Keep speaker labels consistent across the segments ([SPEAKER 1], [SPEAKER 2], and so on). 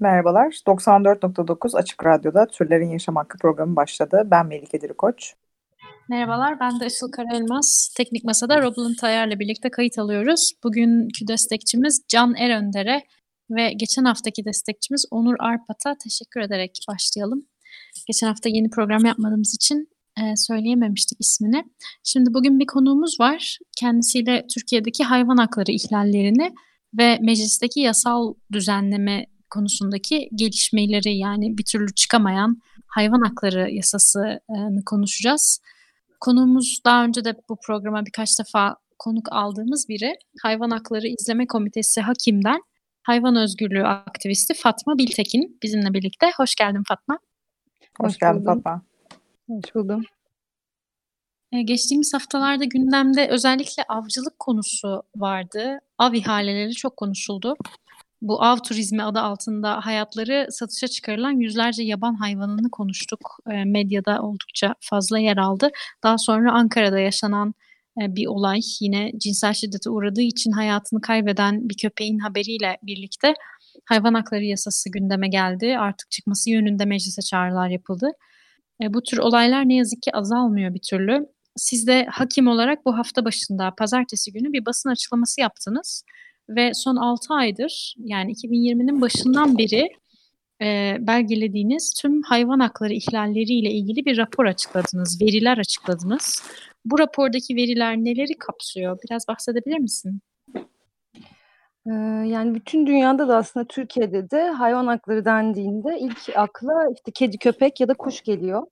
[SPEAKER 1] Merhabalar, 94.9 Açık Radyo'da Türlerin Yaşam Hakkı programı başladı. Ben Melike Dirikoç.
[SPEAKER 2] Merhabalar, ben de Işıl Karaelmaz. Teknik Masa'da Roblin Tayar'la birlikte kayıt alıyoruz. Bugünkü destekçimiz Can Erönder'e ve geçen haftaki destekçimiz Onur Arpat'a teşekkür ederek başlayalım. Geçen hafta yeni program yapmadığımız için e, söyleyememiştik ismini. Şimdi bugün bir konuğumuz var. Kendisiyle Türkiye'deki hayvan hakları ihlallerini ve meclisteki yasal düzenleme konusundaki gelişmeleri yani bir türlü çıkamayan hayvan hakları yasasını konuşacağız. Konuğumuz daha önce de bu programa birkaç defa konuk aldığımız biri Hayvan Hakları İzleme Komitesi Hakim'den hayvan özgürlüğü aktivisti Fatma Biltekin bizimle birlikte. Hoş geldin Fatma.
[SPEAKER 1] Hoş,
[SPEAKER 3] Hoş
[SPEAKER 1] geldin. Fatma.
[SPEAKER 3] Hoş buldum.
[SPEAKER 2] Ee, geçtiğimiz haftalarda gündemde özellikle avcılık konusu vardı. Av ihaleleri çok konuşuldu. Bu av turizmi adı altında hayatları satışa çıkarılan yüzlerce yaban hayvanını konuştuk. Ee, medyada oldukça fazla yer aldı. Daha sonra Ankara'da yaşanan e, bir olay yine cinsel şiddete uğradığı için hayatını kaybeden bir köpeğin haberiyle birlikte hayvan hakları yasası gündeme geldi. Artık çıkması yönünde meclise çağrılar yapıldı. E, bu tür olaylar ne yazık ki azalmıyor bir türlü. Siz de hakim olarak bu hafta başında pazartesi günü bir basın açıklaması yaptınız ve son 6 aydır yani 2020'nin başından beri e, belgelediğiniz tüm hayvan hakları ihlalleriyle ilgili bir rapor açıkladınız, veriler açıkladınız. Bu rapordaki veriler neleri kapsıyor? Biraz bahsedebilir misin?
[SPEAKER 3] Ee, yani bütün dünyada da aslında Türkiye'de de hayvan hakları dendiğinde ilk akla işte kedi, köpek ya da kuş geliyor.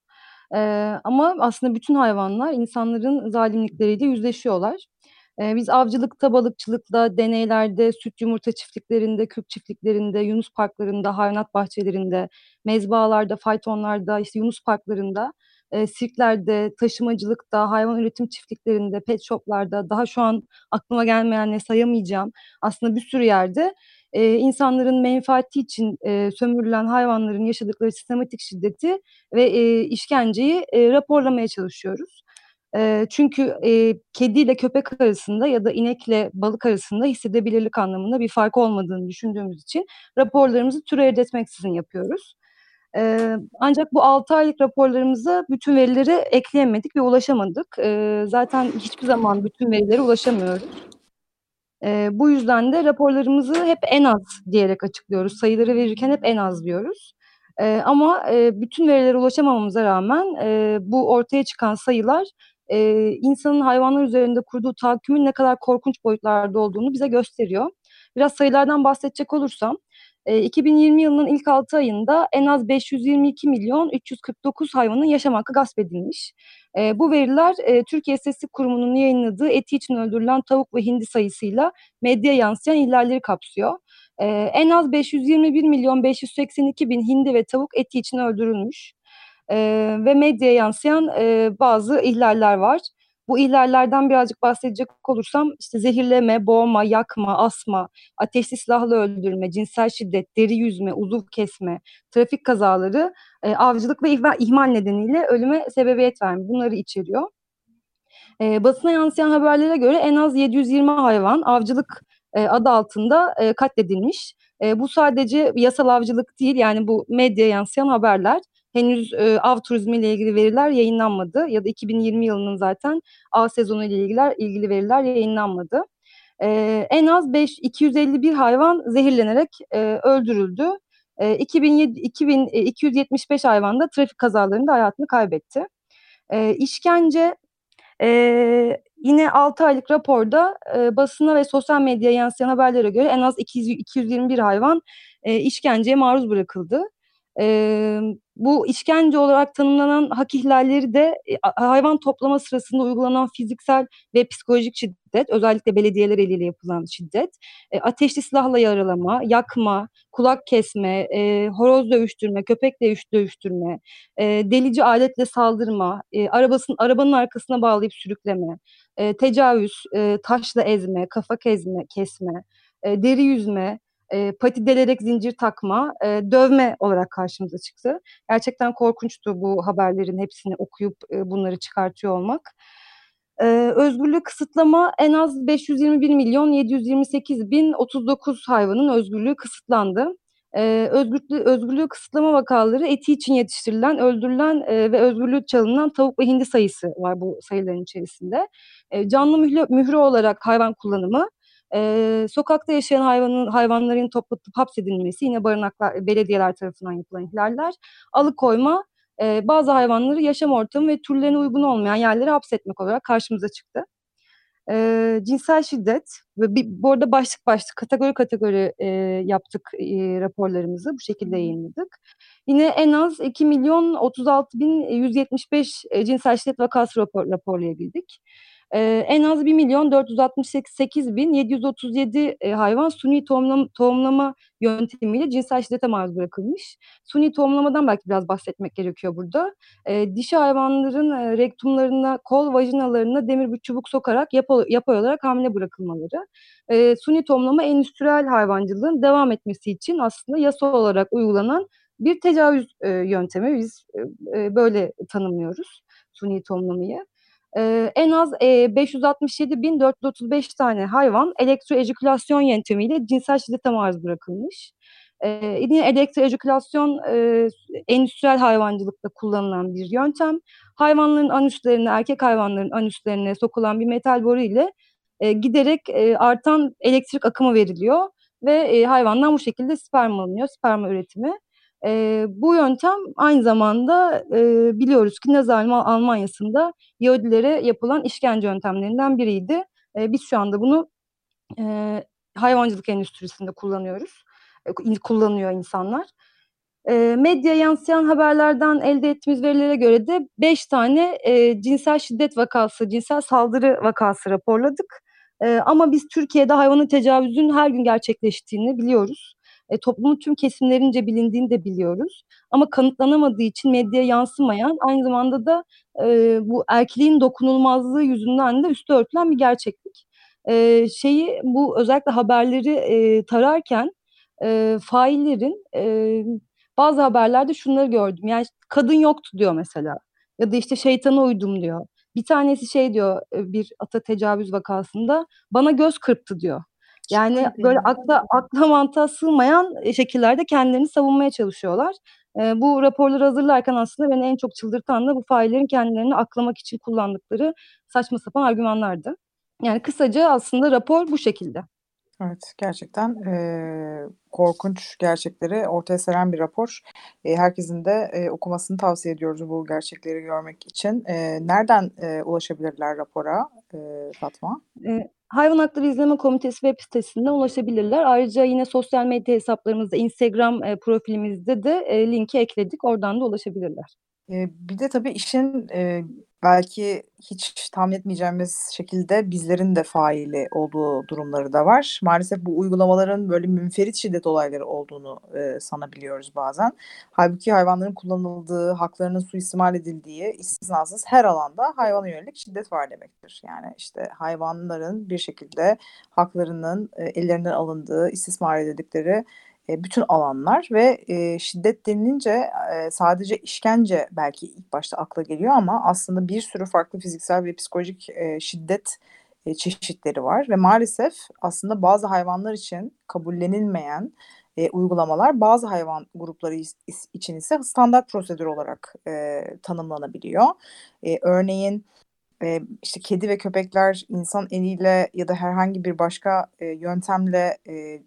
[SPEAKER 3] Ee, ama aslında bütün hayvanlar insanların zalimlikleriyle yüzleşiyorlar. Ee, biz avcılıkta, balıkçılıkta, deneylerde, süt yumurta çiftliklerinde, kürk çiftliklerinde, yunus parklarında, hayvanat bahçelerinde, mezbahalarda, faytonlarda, işte yunus parklarında, e, sirklerde, taşımacılıkta, hayvan üretim çiftliklerinde, pet shoplarda, daha şu an aklıma gelmeyenleri sayamayacağım. Aslında bir sürü yerde e, insanların menfaati için e, sömürülen hayvanların yaşadıkları sistematik şiddeti ve e, işkenceyi e, raporlamaya çalışıyoruz. E, çünkü e, kediyle köpek arasında ya da inekle balık arasında hissedebilirlik anlamında bir fark olmadığını düşündüğümüz için raporlarımızı türe ayırt etmeksizin yapıyoruz. Ee, ancak bu 6 aylık raporlarımıza bütün verileri ekleyemedik ve ulaşamadık. Ee, zaten hiçbir zaman bütün verilere ulaşamıyoruz. Ee, bu yüzden de raporlarımızı hep en az diyerek açıklıyoruz. Sayıları verirken hep en az diyoruz. Ee, ama e, bütün verilere ulaşamamamıza rağmen e, bu ortaya çıkan sayılar e, insanın hayvanlar üzerinde kurduğu tahakkümün ne kadar korkunç boyutlarda olduğunu bize gösteriyor. Biraz sayılardan bahsedecek olursam, e, 2020 yılının ilk 6 ayında en az 522 milyon 349 hayvanın yaşam hakkı gasp edilmiş. Bu veriler Türkiye İstatistik Kurumu'nun yayınladığı eti için öldürülen tavuk ve hindi sayısıyla medya yansıyan ihlalleri kapsıyor. En az 521 milyon 582 bin hindi ve tavuk eti için öldürülmüş. E, ve medyaya yansıyan e, bazı ihlaller var. Bu ihlallerden birazcık bahsedecek olursam işte zehirleme, boğma, yakma, asma, ateşli silahla öldürme, cinsel şiddet, deri yüzme, uzuv kesme, trafik kazaları, e, avcılık ve ihmal, nedeniyle ölüme sebebiyet verme bunları içeriyor. E, basına yansıyan haberlere göre en az 720 hayvan avcılık e, adı altında e, katledilmiş. E, bu sadece yasal avcılık değil yani bu medya yansıyan haberler. Henüz e, av turizmiyle ilgili veriler yayınlanmadı ya da 2020 yılının zaten av sezonu ile ilgili, ilgili veriler yayınlanmadı. E, en az 5 251 hayvan zehirlenerek e, öldürüldü. E, 2007, 2000, e, 275 hayvan da trafik kazalarında hayatını kaybetti. E, işkence e, yine 6 aylık raporda e, basına ve sosyal medyaya yansıyan haberlere göre en az 200, 221 hayvan e, işkenceye maruz bırakıldı. Eee, bu işkence olarak tanımlanan hak ihlalleri de e, hayvan toplama sırasında uygulanan fiziksel ve psikolojik şiddet, özellikle belediyeler eliyle yapılan şiddet, e, ateşli silahla yaralama, yakma, kulak kesme, e, horoz dövüştürme, köpek dövüş, dövüştürme, e, delici aletle saldırma, e, arabasının arabanın arkasına bağlayıp sürükleme, e, tecavüz, e, taşla ezme, kafa kesme, kesme, e, deri yüzme, e, pati delerek zincir takma, e, dövme olarak karşımıza çıktı. Gerçekten korkunçtu bu haberlerin hepsini okuyup e, bunları çıkartıyor olmak. E, özgürlüğü kısıtlama en az 521 milyon 728 bin 39 hayvanın özgürlüğü kısıtlandı. E, özgürlüğü, özgürlüğü kısıtlama vakaları eti için yetiştirilen, öldürülen e, ve özgürlüğü çalınan tavuk ve hindi sayısı var bu sayıların içerisinde. E, canlı mühre, mühre olarak hayvan kullanımı, e, sokakta yaşayan hayvanın hayvanların toplanıp hapsedilmesi, yine barınaklar, belediyeler tarafından yapılan ihlaller, alıkoyma, e, bazı hayvanları yaşam ortamı ve türlerine uygun olmayan yerlere hapsetmek olarak karşımıza çıktı. E, cinsel şiddet ve bir, bu arada başlık başlık kategori kategori e, yaptık e, raporlarımızı bu şekilde yayınladık. Yine en az 2 milyon 36 bin 175 e, cinsel şiddet vakası rapor, raporlayabildik. Ee, en az 1 milyon 468 bin 737 e, hayvan suni tohumlama, tohumlama yöntemiyle cinsel şiddete maruz bırakılmış. Suni tohumlamadan belki biraz bahsetmek gerekiyor burada. Ee, dişi hayvanların e, rektumlarına, kol, vajinalarına demir bir çubuk sokarak yapay, yapay olarak hamile bırakılmaları. E, suni tohumlama endüstriyel hayvancılığın devam etmesi için aslında yasa olarak uygulanan bir tecavüz e, yöntemi. Biz e, e, böyle tanımlıyoruz suni tohumlamayı. En az e, 567.435 tane hayvan elektroejekülasyon yöntemiyle cinsel şiddete maruz bırakılmış. Ee, yine elektroejekülasyon e, endüstriyel hayvancılıkta kullanılan bir yöntem. Hayvanların anüslerine, erkek hayvanların anüslerine sokulan bir metal boru ile e, giderek e, artan elektrik akımı veriliyor ve e, hayvandan bu şekilde sperm alınıyor, sperma üretimi. E, bu yöntem aynı zamanda e, biliyoruz ki Nazi Almanya'sında Yahudilere yapılan işkence yöntemlerinden biriydi. E, biz şu anda bunu e, hayvancılık endüstrisinde kullanıyoruz, e, kullanıyor insanlar. E, medya yansıyan haberlerden elde ettiğimiz verilere göre de 5 tane e, cinsel şiddet vakası, cinsel saldırı vakası raporladık. E, ama biz Türkiye'de hayvanın tecavüzün her gün gerçekleştiğini biliyoruz e, toplumun tüm kesimlerince bilindiğini de biliyoruz. Ama kanıtlanamadığı için medyaya yansımayan aynı zamanda da e, bu erkeliğin dokunulmazlığı yüzünden de üstü örtülen bir gerçeklik. E, şeyi bu özellikle haberleri e, tararken e, faillerin e, bazı haberlerde şunları gördüm. Yani kadın yoktu diyor mesela. Ya da işte şeytana uydum diyor. Bir tanesi şey diyor bir ata tecavüz vakasında bana göz kırptı diyor. Yani böyle akla akla mantığa sığmayan şekillerde kendilerini savunmaya çalışıyorlar. E, bu raporları hazırlarken aslında beni en çok çıldırtan da bu faillerin kendilerini aklamak için kullandıkları saçma sapan argümanlardı. Yani kısaca aslında rapor bu şekilde.
[SPEAKER 1] Evet, gerçekten e, korkunç gerçekleri ortaya seren bir rapor. E, herkesin de e, okumasını tavsiye ediyoruz bu gerçekleri görmek için. E, nereden e, ulaşabilirler rapora e, Fatma?
[SPEAKER 3] E, Hayvan Hakları İzleme Komitesi web sitesinden ulaşabilirler. Ayrıca yine sosyal medya hesaplarımızda, Instagram e, profilimizde de e, linki ekledik. Oradan da ulaşabilirler.
[SPEAKER 1] E, bir de tabii işin e, belki hiç tahmin etmeyeceğimiz şekilde bizlerin de faili olduğu durumları da var. Maalesef bu uygulamaların böyle münferit şiddet olayları olduğunu e, sanabiliyoruz bazen. Halbuki hayvanların kullanıldığı, haklarının suistimal edildiği istisnasız her alanda hayvana yönelik şiddet var demektir. Yani işte hayvanların bir şekilde haklarının e, ellerinden alındığı, istismar edildikleri e, bütün alanlar ve e, şiddet denilince e, sadece işkence belki ilk başta akla geliyor ama aslında bir sürü farklı fiziksel ve psikolojik e, şiddet e, çeşitleri var ve maalesef aslında bazı hayvanlar için kabullenilmeyen e, uygulamalar bazı hayvan grupları için ise standart prosedür olarak e, tanımlanabiliyor. E, örneğin e, işte kedi ve köpekler insan eliyle ya da herhangi bir başka e, yöntemle e,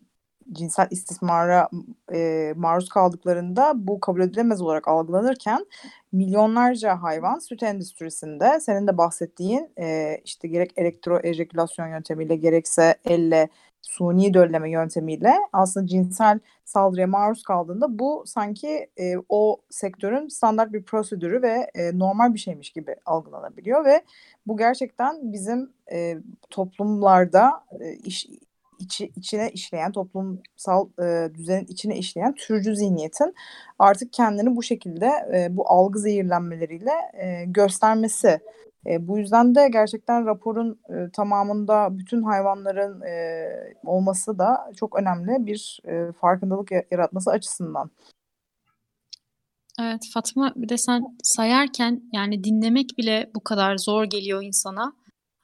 [SPEAKER 1] cinsel istismara e, maruz kaldıklarında bu kabul edilemez olarak algılanırken milyonlarca hayvan süt endüstrisinde senin de bahsettiğin e, işte gerek elektro ejekülasyon yöntemiyle gerekse elle suni dölleme yöntemiyle aslında cinsel saldırıya maruz kaldığında bu sanki e, o sektörün standart bir prosedürü ve e, normal bir şeymiş gibi algılanabiliyor ve bu gerçekten bizim e, toplumlarda e, iş içi, içine işleyen toplumsal e, düzenin içine işleyen türcü zihniyetin artık kendini bu şekilde e, bu algı zehirlenmeleriyle e, göstermesi e, bu yüzden de gerçekten raporun e, tamamında bütün hayvanların e, olması da çok önemli bir e, farkındalık yaratması açısından.
[SPEAKER 2] Evet Fatma bir de sen sayarken yani dinlemek bile bu kadar zor geliyor insana.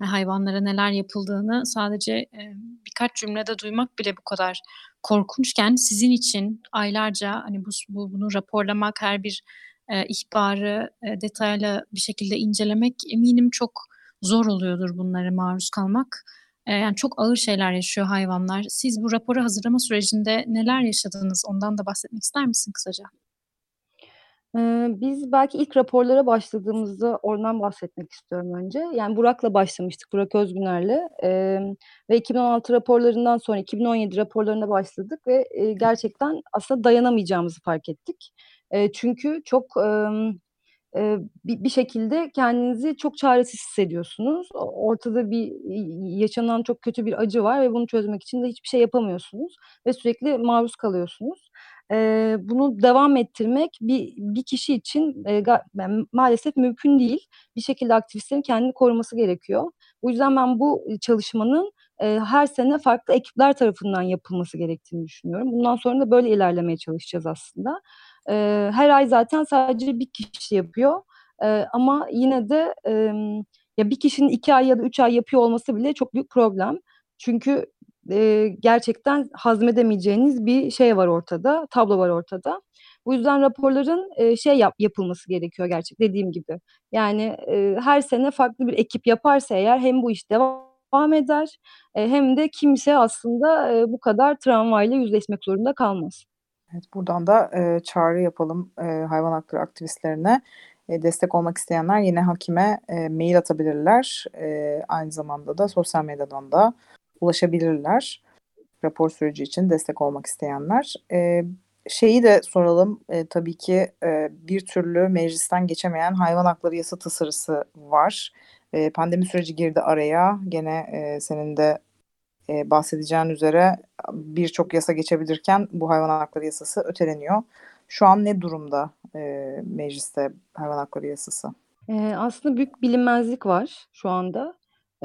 [SPEAKER 2] Yani hayvanlara neler yapıldığını sadece e, birkaç cümlede duymak bile bu kadar korkunçken sizin için aylarca hani bu, bu bunu raporlamak her bir e, ihbarı e, detaylı bir şekilde incelemek eminim çok zor oluyordur bunlara maruz kalmak. E, yani çok ağır şeyler yaşıyor hayvanlar. Siz bu raporu hazırlama sürecinde neler yaşadınız? Ondan da bahsetmek ister misin kısaca?
[SPEAKER 3] Biz belki ilk raporlara başladığımızda oradan bahsetmek istiyorum önce. Yani Burak'la başlamıştık, Burak Özgüner'le. Ve 2016 raporlarından sonra 2017 raporlarına başladık ve, gerçekten aslında dayanamayacağımızı fark ettik. Çünkü çok, bir şekilde kendinizi çok çaresiz hissediyorsunuz. Ortada bir, yaşanan çok kötü bir acı var ve bunu çözmek için de hiçbir şey yapamıyorsunuz ve sürekli maruz kalıyorsunuz. Eee, bunu devam ettirmek bir bir kişi için, ga yani maalesef mümkün değil. Bir şekilde aktivistlerin kendini koruması gerekiyor. Bu yüzden ben bu çalışmanın, eee, her sene farklı ekipler tarafından yapılması gerektiğini düşünüyorum. Bundan sonra da böyle ilerlemeye çalışacağız aslında. Eee, her ay zaten sadece bir kişi yapıyor. Eee, ama yine de, emm, ya bir kişinin iki ay ya da üç ay yapıyor olması bile çok büyük problem. Çünkü eee, gerçekten hazmedemeyeceğiniz bir şey var ortada, tablo var ortada. Bu yüzden raporların eee, şey yap yapılması gerekiyor gerçek dediğim gibi. Yani eee, her sene farklı bir ekip yaparsa eğer hem bu iş devam eder eee, hem de kimse aslında eee, bu kadar travmayla yüzleşmek zorunda kalmaz.
[SPEAKER 1] Evet, buradan da e, çağrı yapalım e, hayvan hakları aktivistlerine. E, destek olmak isteyenler yine hakime e, mail atabilirler. E, aynı zamanda da sosyal medyadan da ulaşabilirler. Rapor süreci için destek olmak isteyenler. E, şeyi de soralım. E, tabii ki e, bir türlü meclisten geçemeyen hayvan hakları yasa tasarısı var. E, pandemi süreci girdi araya. Gene e, senin de e, bahsedeceğin üzere birçok yasa geçebilirken bu hayvan hakları yasası öteleniyor. Şu an ne durumda e, mecliste hayvan hakları yasası?
[SPEAKER 3] Ee, aslında büyük bilinmezlik var şu anda.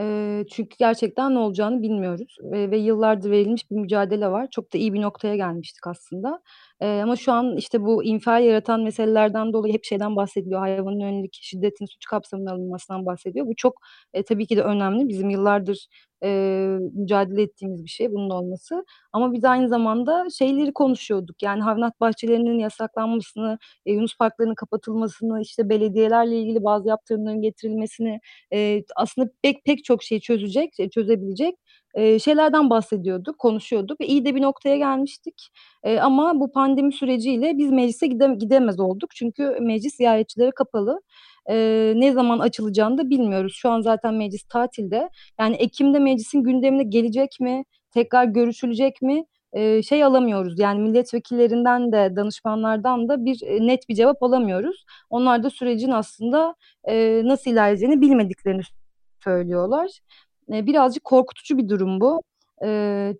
[SPEAKER 3] Eee, çünkü gerçekten ne olacağını bilmiyoruz ve ve yıllardır verilmiş bir mücadele var. Çok da iyi bir noktaya gelmiştik aslında. Eee, ama şu an, işte, bu infial yaratan meselelerden dolayı hep şeyden bahsediliyor, hayvana yönelik şiddetin suç kapsamına alınmasından bahsediyor. Bu çok, eee, tabii ki de önemli. Bizim yıllardır, eee, mücadele ettiğimiz bir şey bunun olması. Ama biz aynı zamanda şeyleri konuşuyorduk, yani hayvanat bahçelerinin yasaklanmasını, eee, yunus parklarının kapatılmasını, işte, belediyelerle ilgili bazı yaptırımların getirilmesini, eee, aslında pek pek çok şeyi çözecek, çözebilecek, eee, şeylerden bahsediyorduk, konuşuyorduk ve iyi de bir noktaya gelmiştik. Eee, ama bu pandemi süreciyle biz meclise gide gidemez olduk. Çünkü meclis ziyaretçilere kapalı. Eee, ne zaman açılacağını da bilmiyoruz. Şu an zaten meclis tatilde. Yani ekim'de meclisin gündemine gelecek mi, tekrar görüşülecek mi, eee, şey alamıyoruz. Yani milletvekillerinden de danışmanlardan da bir, eee, net bir cevap alamıyoruz. Onlar da sürecin aslında, eee, nasıl ilerleyeceğini bilmediklerini söylüyorlar. Birazcık korkutucu bir durum bu.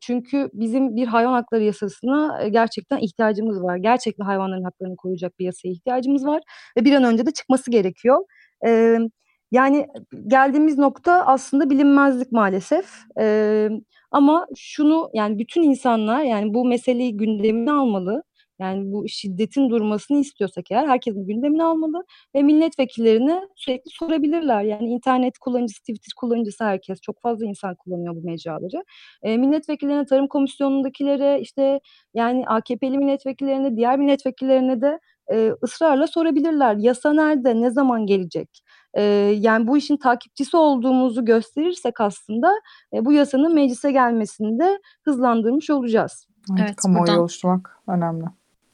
[SPEAKER 3] Çünkü bizim bir hayvan hakları yasasına, gerçekten ihtiyacımız var. Gerçekten hayvanların haklarını koruyacak bir yasaya ihtiyacımız var ve bir an önce de çıkması gerekiyor. Yani geldiğimiz nokta aslında bilinmezlik maalesef. Ama şunu, yani bütün insanlar, yani bu meseleyi gündemine almalı. Yani bu şiddetin durmasını istiyorsak eğer herkesin gündemine almalı ve milletvekillerine sürekli sorabilirler. Yani internet kullanıcısı, Twitter kullanıcısı herkes, çok fazla insan kullanıyor bu mecraları. Eee, milletvekillerine, Tarım Komisyonu'ndakilere, işte, yani AKP'li milletvekillerine, diğer milletvekillerine de, eee, ısrarla sorabilirler. Yasa nerede, ne zaman gelecek? Eee, yani bu işin takipçisi olduğumuzu gösterirsek aslında, eee, bu yasanın meclise gelmesini de hızlandırmış olacağız.
[SPEAKER 1] Evet,
[SPEAKER 2] Evet,
[SPEAKER 1] kamuoyu
[SPEAKER 2] buradan
[SPEAKER 1] oluşturmak önemli.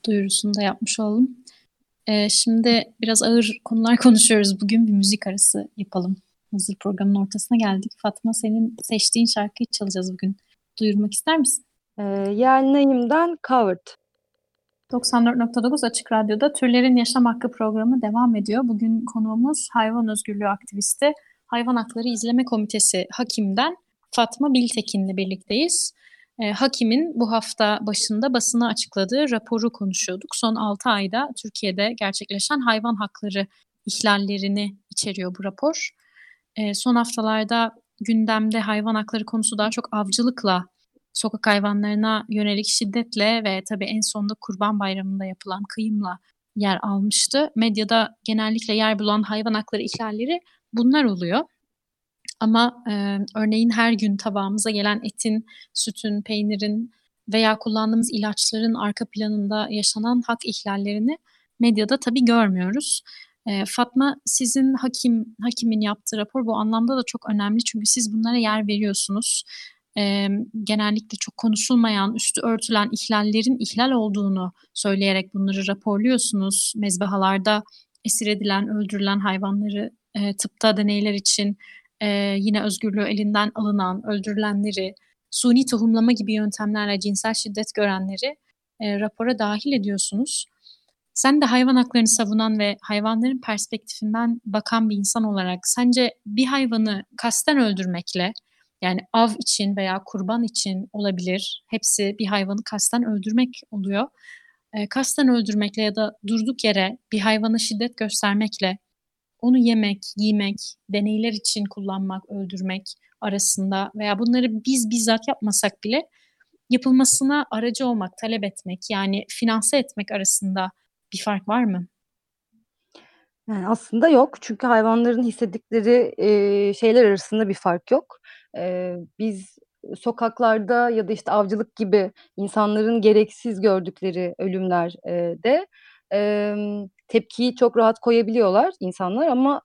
[SPEAKER 2] Duyurusunu da yapmış oldum. Eee, şimdi biraz ağır konular konuşuyoruz bugün. Bir müzik arası yapalım. Hazır programın ortasına geldik. Fatma senin seçtiğin şarkıyı çalacağız bugün. duyurmak ister misin?
[SPEAKER 3] Eee, Yel Naim'den Covered.
[SPEAKER 2] 94.9 Açık Radyo'da Türlerin Yaşam Hakkı programı devam ediyor. Bugün konuğumuz hayvan özgürlüğü aktivisti, Hayvan Hakları İzleme Komitesi Hakim'den Fatma Biltekin'le birlikteyiz. E, Hakim'in bu hafta başında basına açıkladığı raporu konuşuyorduk. Son 6 ayda Türkiye'de gerçekleşen hayvan hakları ihlallerini içeriyor bu rapor. E, son haftalarda gündemde hayvan hakları konusu daha çok avcılıkla, sokak hayvanlarına yönelik şiddetle ve tabii en sonunda Kurban Bayramı'nda yapılan kıyımla yer almıştı. Medyada genellikle yer bulan hayvan hakları ihlalleri bunlar oluyor. Ama e, örneğin her gün tabağımıza gelen etin, sütün, peynirin veya kullandığımız ilaçların arka planında yaşanan hak ihlallerini medyada tabii görmüyoruz. E, Fatma sizin hakim hakimin yaptığı rapor bu anlamda da çok önemli çünkü siz bunlara yer veriyorsunuz. E, genellikle çok konuşulmayan, üstü örtülen ihlallerin ihlal olduğunu söyleyerek bunları raporluyorsunuz. Mezbahalarda esir edilen, öldürülen hayvanları e, tıpta deneyler için e, yine özgürlüğü elinden alınan, öldürülenleri, suni tohumlama gibi yöntemlerle cinsel şiddet görenleri e, rapora dahil ediyorsunuz. Sen de hayvan haklarını savunan ve hayvanların perspektifinden bakan bir insan olarak sence bir hayvanı kasten öldürmekle yani av için veya kurban için olabilir. Hepsi bir hayvanı kasten öldürmek oluyor. E, kasten öldürmekle ya da durduk yere bir hayvana şiddet göstermekle onu yemek, giymek, deneyler için kullanmak, öldürmek arasında veya bunları biz bizzat yapmasak bile yapılmasına aracı olmak, talep etmek yani finanse etmek arasında bir fark var mı?
[SPEAKER 3] Yani aslında yok çünkü hayvanların hissettikleri eee, şeyler arasında bir fark yok. Eee, biz sokaklarda ya da işte avcılık gibi insanların gereksiz gördükleri ölümler eee, de emm, tepkiyi çok rahat koyabiliyorlar insanlar ama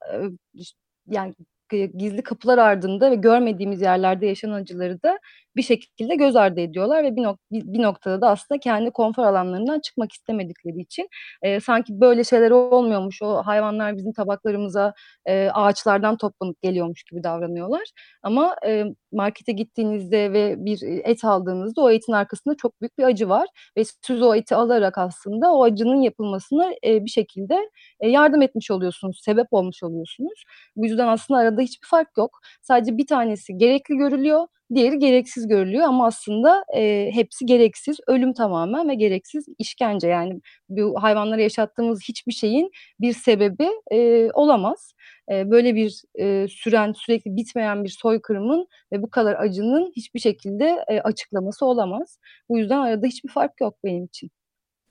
[SPEAKER 3] yani gizli kapılar ardında ve görmediğimiz yerlerde yaşanan acıları da bir şekilde göz ardı ediyorlar ve bir, nok bir, noktada da aslında kendi konfor alanlarından çıkmak istemedikleri için e, sanki böyle şeyler olmuyormuş, o hayvanlar bizim tabaklarımıza e, ağaçlardan toplanıp geliyormuş gibi davranıyorlar. Ama e, markete gittiğinizde ve bir et aldığınızda o etin arkasında çok büyük bir acı var ve siz o eti alarak aslında o acının yapılmasına e, bir şekilde e, yardım etmiş oluyorsunuz, sebep olmuş oluyorsunuz. Bu yüzden aslında arada hiçbir fark yok. Sadece bir tanesi gerekli görülüyor, diğeri gereksiz görülüyor ama aslında e, hepsi gereksiz. Ölüm tamamen ve gereksiz işkence. Yani bu hayvanlara yaşattığımız hiçbir şeyin bir sebebi e, olamaz. E, böyle bir e, süren, sürekli bitmeyen bir soykırımın ve bu kadar acının hiçbir şekilde e, açıklaması olamaz. Bu yüzden arada hiçbir fark yok benim için.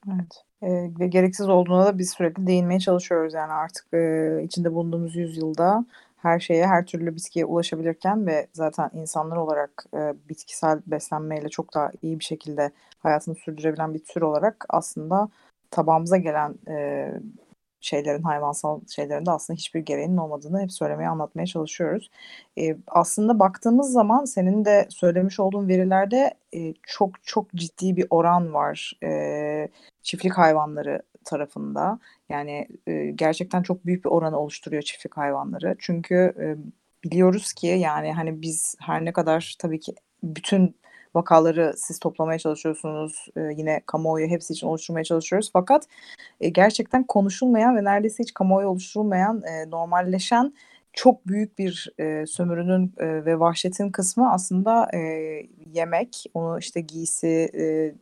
[SPEAKER 1] Evet. E, ve gereksiz olduğuna da biz sürekli değinmeye çalışıyoruz yani artık e, içinde bulunduğumuz yüzyılda her şeye, her türlü bitkiye ulaşabilirken ve zaten insanlar olarak e, bitkisel beslenmeyle çok daha iyi bir şekilde hayatını sürdürebilen bir tür olarak aslında tabağımıza gelen e, şeylerin, hayvansal şeylerin de aslında hiçbir gereğinin olmadığını hep söylemeye, anlatmaya çalışıyoruz. E, aslında baktığımız zaman senin de söylemiş olduğun verilerde e, çok çok ciddi bir oran var e, çiftlik hayvanları tarafında. Yani e, gerçekten çok büyük bir oranı oluşturuyor çiftlik hayvanları. Çünkü e, biliyoruz ki yani hani biz her ne kadar tabii ki bütün vakaları siz toplamaya çalışıyorsunuz. E, yine kamuoyu hepsi için oluşturmaya çalışıyoruz. Fakat e, gerçekten konuşulmayan ve neredeyse hiç kamuoyu oluşturulmayan, e, normalleşen çok büyük bir e, sömürünün e, ve vahşetin kısmı aslında e, yemek, onu işte giysi, e,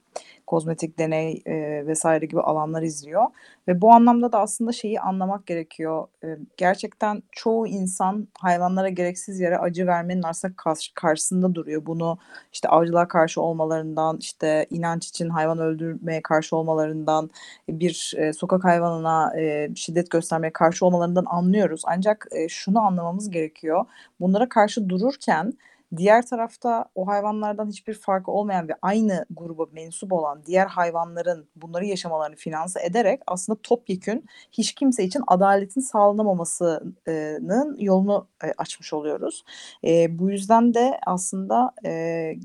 [SPEAKER 1] kozmetik deney e, vesaire gibi alanlar izliyor ve bu anlamda da aslında şeyi anlamak gerekiyor. E, gerçekten çoğu insan hayvanlara gereksiz yere acı vermenin aslında karş- karşısında duruyor. Bunu işte avcılığa karşı olmalarından, işte inanç için hayvan öldürmeye karşı olmalarından, bir e, sokak hayvanına e, şiddet göstermeye karşı olmalarından anlıyoruz. Ancak e, şunu anlamamız gerekiyor. Bunlara karşı dururken Diğer tarafta o hayvanlardan hiçbir farkı olmayan ve aynı gruba mensup olan diğer hayvanların bunları yaşamalarını finanse ederek aslında topyekün hiç kimse için adaletin sağlanamamasının yolunu e, açmış oluyoruz. E, bu yüzden de aslında e,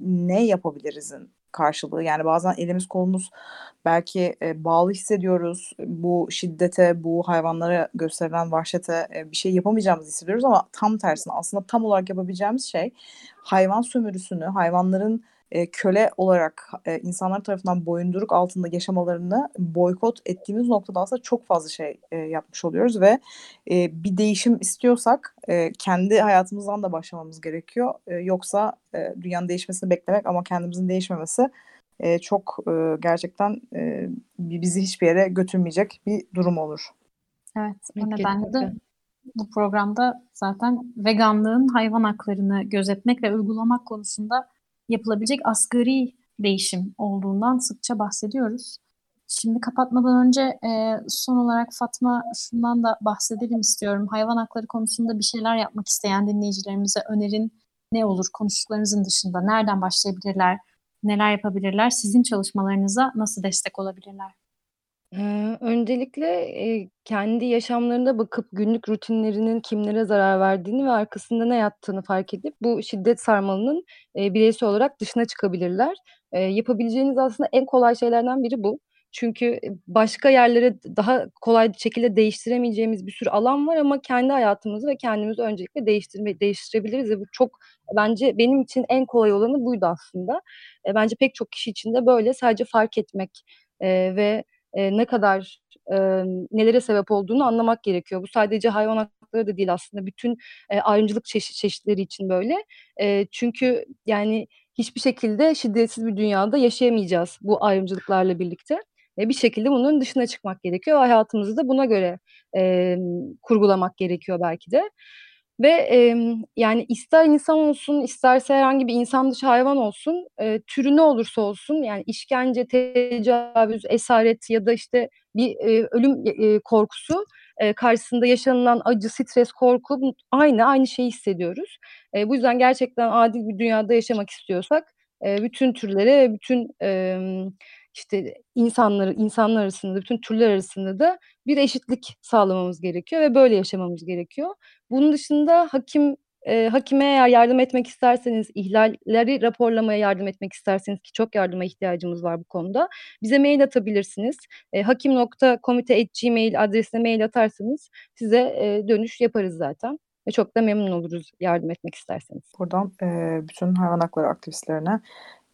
[SPEAKER 1] ne yapabilirizin karşılığı. Yani bazen elimiz kolumuz belki e, bağlı hissediyoruz. Bu şiddete, bu hayvanlara gösterilen vahşete e, bir şey yapamayacağımızı hissediyoruz ama tam tersine aslında tam olarak yapabileceğimiz şey hayvan sömürüsünü, hayvanların e, köle olarak e, insanlar tarafından boyunduruk altında yaşamalarını boykot ettiğimiz noktada aslında çok fazla şey e, yapmış oluyoruz ve e, bir değişim istiyorsak e, kendi hayatımızdan da başlamamız gerekiyor. E, yoksa e, dünyanın değişmesini beklemek ama kendimizin değişmemesi e, çok e, gerçekten e, bizi hiçbir yere götürmeyecek bir durum olur.
[SPEAKER 2] Evet, o nedenle de bu programda zaten veganlığın hayvan haklarını gözetmek ve uygulamak konusunda yapılabilecek asgari değişim olduğundan sıkça bahsediyoruz. Şimdi kapatmadan önce e, son olarak Fatma da bahsedelim istiyorum. Hayvan hakları konusunda bir şeyler yapmak isteyen dinleyicilerimize önerin ne olur konuştuklarınızın dışında? Nereden başlayabilirler? Neler yapabilirler? Sizin çalışmalarınıza nasıl destek olabilirler?
[SPEAKER 3] Öncelikle, kendi yaşamlarına bakıp günlük rutinlerinin kimlere zarar verdiğini ve arkasında ne yattığını fark edip bu şiddet sarmalının, eee, bireysel olarak dışına çıkabilirler. Yapabileceğiniz aslında en kolay şeylerden biri bu. Çünkü, başka yerlere daha kolay şekilde değiştiremeyeceğimiz bir sürü alan var ama kendi hayatımızı ve kendimizi öncelikle değiştirme değiştirebiliriz ve bu çok bence benim için en kolay olanı buydu aslında. Bence pek çok kişi için de böyle. Sadece fark etmek, eee, ve, eee, ne kadar, emm, nelere sebep olduğunu anlamak gerekiyor. Bu sadece hayvan hakları da değil aslında. Bütün, eee, ayrımcılık çeşi çeşitleri için böyle. Eee, çünkü yani hiçbir şekilde şiddetsiz bir dünyada yaşayamayacağız bu ayrımcılıklarla birlikte. Ve bir şekilde bunun dışına çıkmak gerekiyor hayatımızı da buna göre, emm, kurgulamak gerekiyor belki de. Ve, emm, yani ister insan olsun, isterse herhangi bir insan dışı hayvan olsun, eee, türü ne olursa olsun yani işkence, tecavüz, esaret ya da işte bir, eee, ölüm, eee, korkusu, eee, karşısında yaşanılan acı, stres, korku aynı, aynı şeyi hissediyoruz. Eee, bu yüzden gerçekten adil bir dünyada yaşamak istiyorsak, eee, bütün türlere bütün, emm, işte insanları insanlar arasında, bütün türler arasında da bir eşitlik sağlamamız gerekiyor ve böyle yaşamamız gerekiyor. Bunun dışında hakim eee, hakime eğer yardım etmek isterseniz, ihlalleri raporlamaya yardım etmek isterseniz ki çok yardıma ihtiyacımız var bu konuda, bize mail atabilirsiniz. Eee, hakim.komite@gmail adresine mail atarsanız size, eee, dönüş yaparız zaten ve çok da memnun oluruz yardım etmek isterseniz.
[SPEAKER 1] Buradan, eee, bütün hayvan hakları aktivistlerine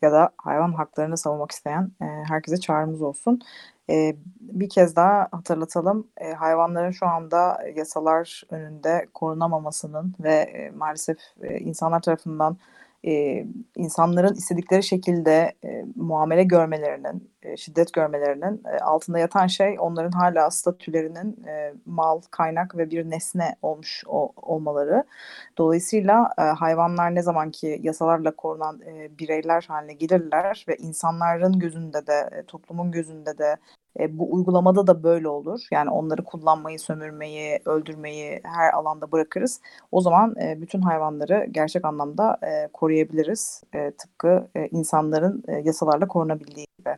[SPEAKER 1] ya da hayvan haklarını savunmak isteyen, eee, herkese çağrımız olsun. Eee, bir kez daha hatırlatalım, eee, hayvanların şu anda yasalar önünde korunamamasının ve, eee, maalesef, eee, insanlar tarafından, eee, insanların istedikleri şekilde, eee, muamele görmelerinin, eee, şiddet görmelerinin, eee, altında yatan şey onların hâlâ statülerinin, eee, mal, kaynak ve bir nesne olmuş olmaları. Dolayısıyla, hayvanlar ne zaman ki yasalarla korunan, bireyler hâline gelirler ve insanların gözünde de, toplumun gözünde de, bu uygulamada da böyle olur. Yani onları kullanmayı, sömürmeyi, öldürmeyi her alanda bırakırız. O zaman, bütün hayvanları gerçek anlamda, koruyabiliriz. Tıpkı, insanların, yasalarla korunabildiği gibi.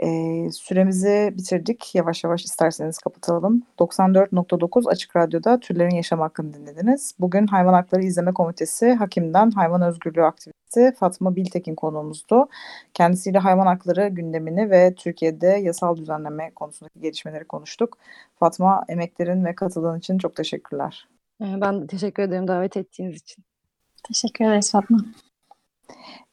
[SPEAKER 1] Eee, süremizi bitirdik. Yavaş yavaş isterseniz kapatalım. 94.9 Açık Radyo'da Türlerin Yaşam Hakkını dinlediniz. Bugün Hayvan Hakları İzleme Komitesi Hakim'den hayvan özgürlüğü aktivisti Fatma Biltekin konuğumuzdu. Kendisiyle hayvan hakları gündemini ve Türkiye'de yasal düzenleme konusundaki gelişmeleri konuştuk. Fatma, emeklerin ve katıldığın için çok teşekkürler.
[SPEAKER 3] Eee, ben teşekkür ederim davet ettiğiniz için.
[SPEAKER 2] Teşekkür ederiz Fatma.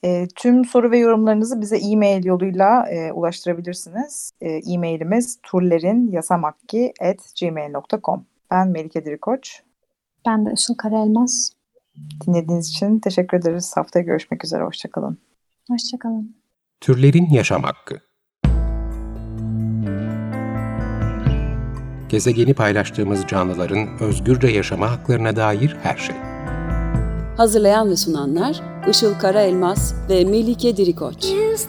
[SPEAKER 1] Eee, tüm soru ve yorumlarınızı bize e-mail yoluyla, eee, ulaştırabilirsiniz. E-mailimiz turlerinyasamakki@gmail.com. Ben Melike Dirikoç.
[SPEAKER 2] Ben de Işıl Karaelmaz.
[SPEAKER 1] Dinlediğiniz için teşekkür ederiz. Haftaya görüşmek üzere. Hoşça kalın.
[SPEAKER 2] Hoşça kalın.
[SPEAKER 4] Türlerin Yaşam Hakkı Gezegeni paylaştığımız canlıların özgürce yaşama haklarına dair her şey.
[SPEAKER 5] Hazırlayan ve sunanlar Işıl Karaelmaz ve Melike Dirikoç.
[SPEAKER 6] Is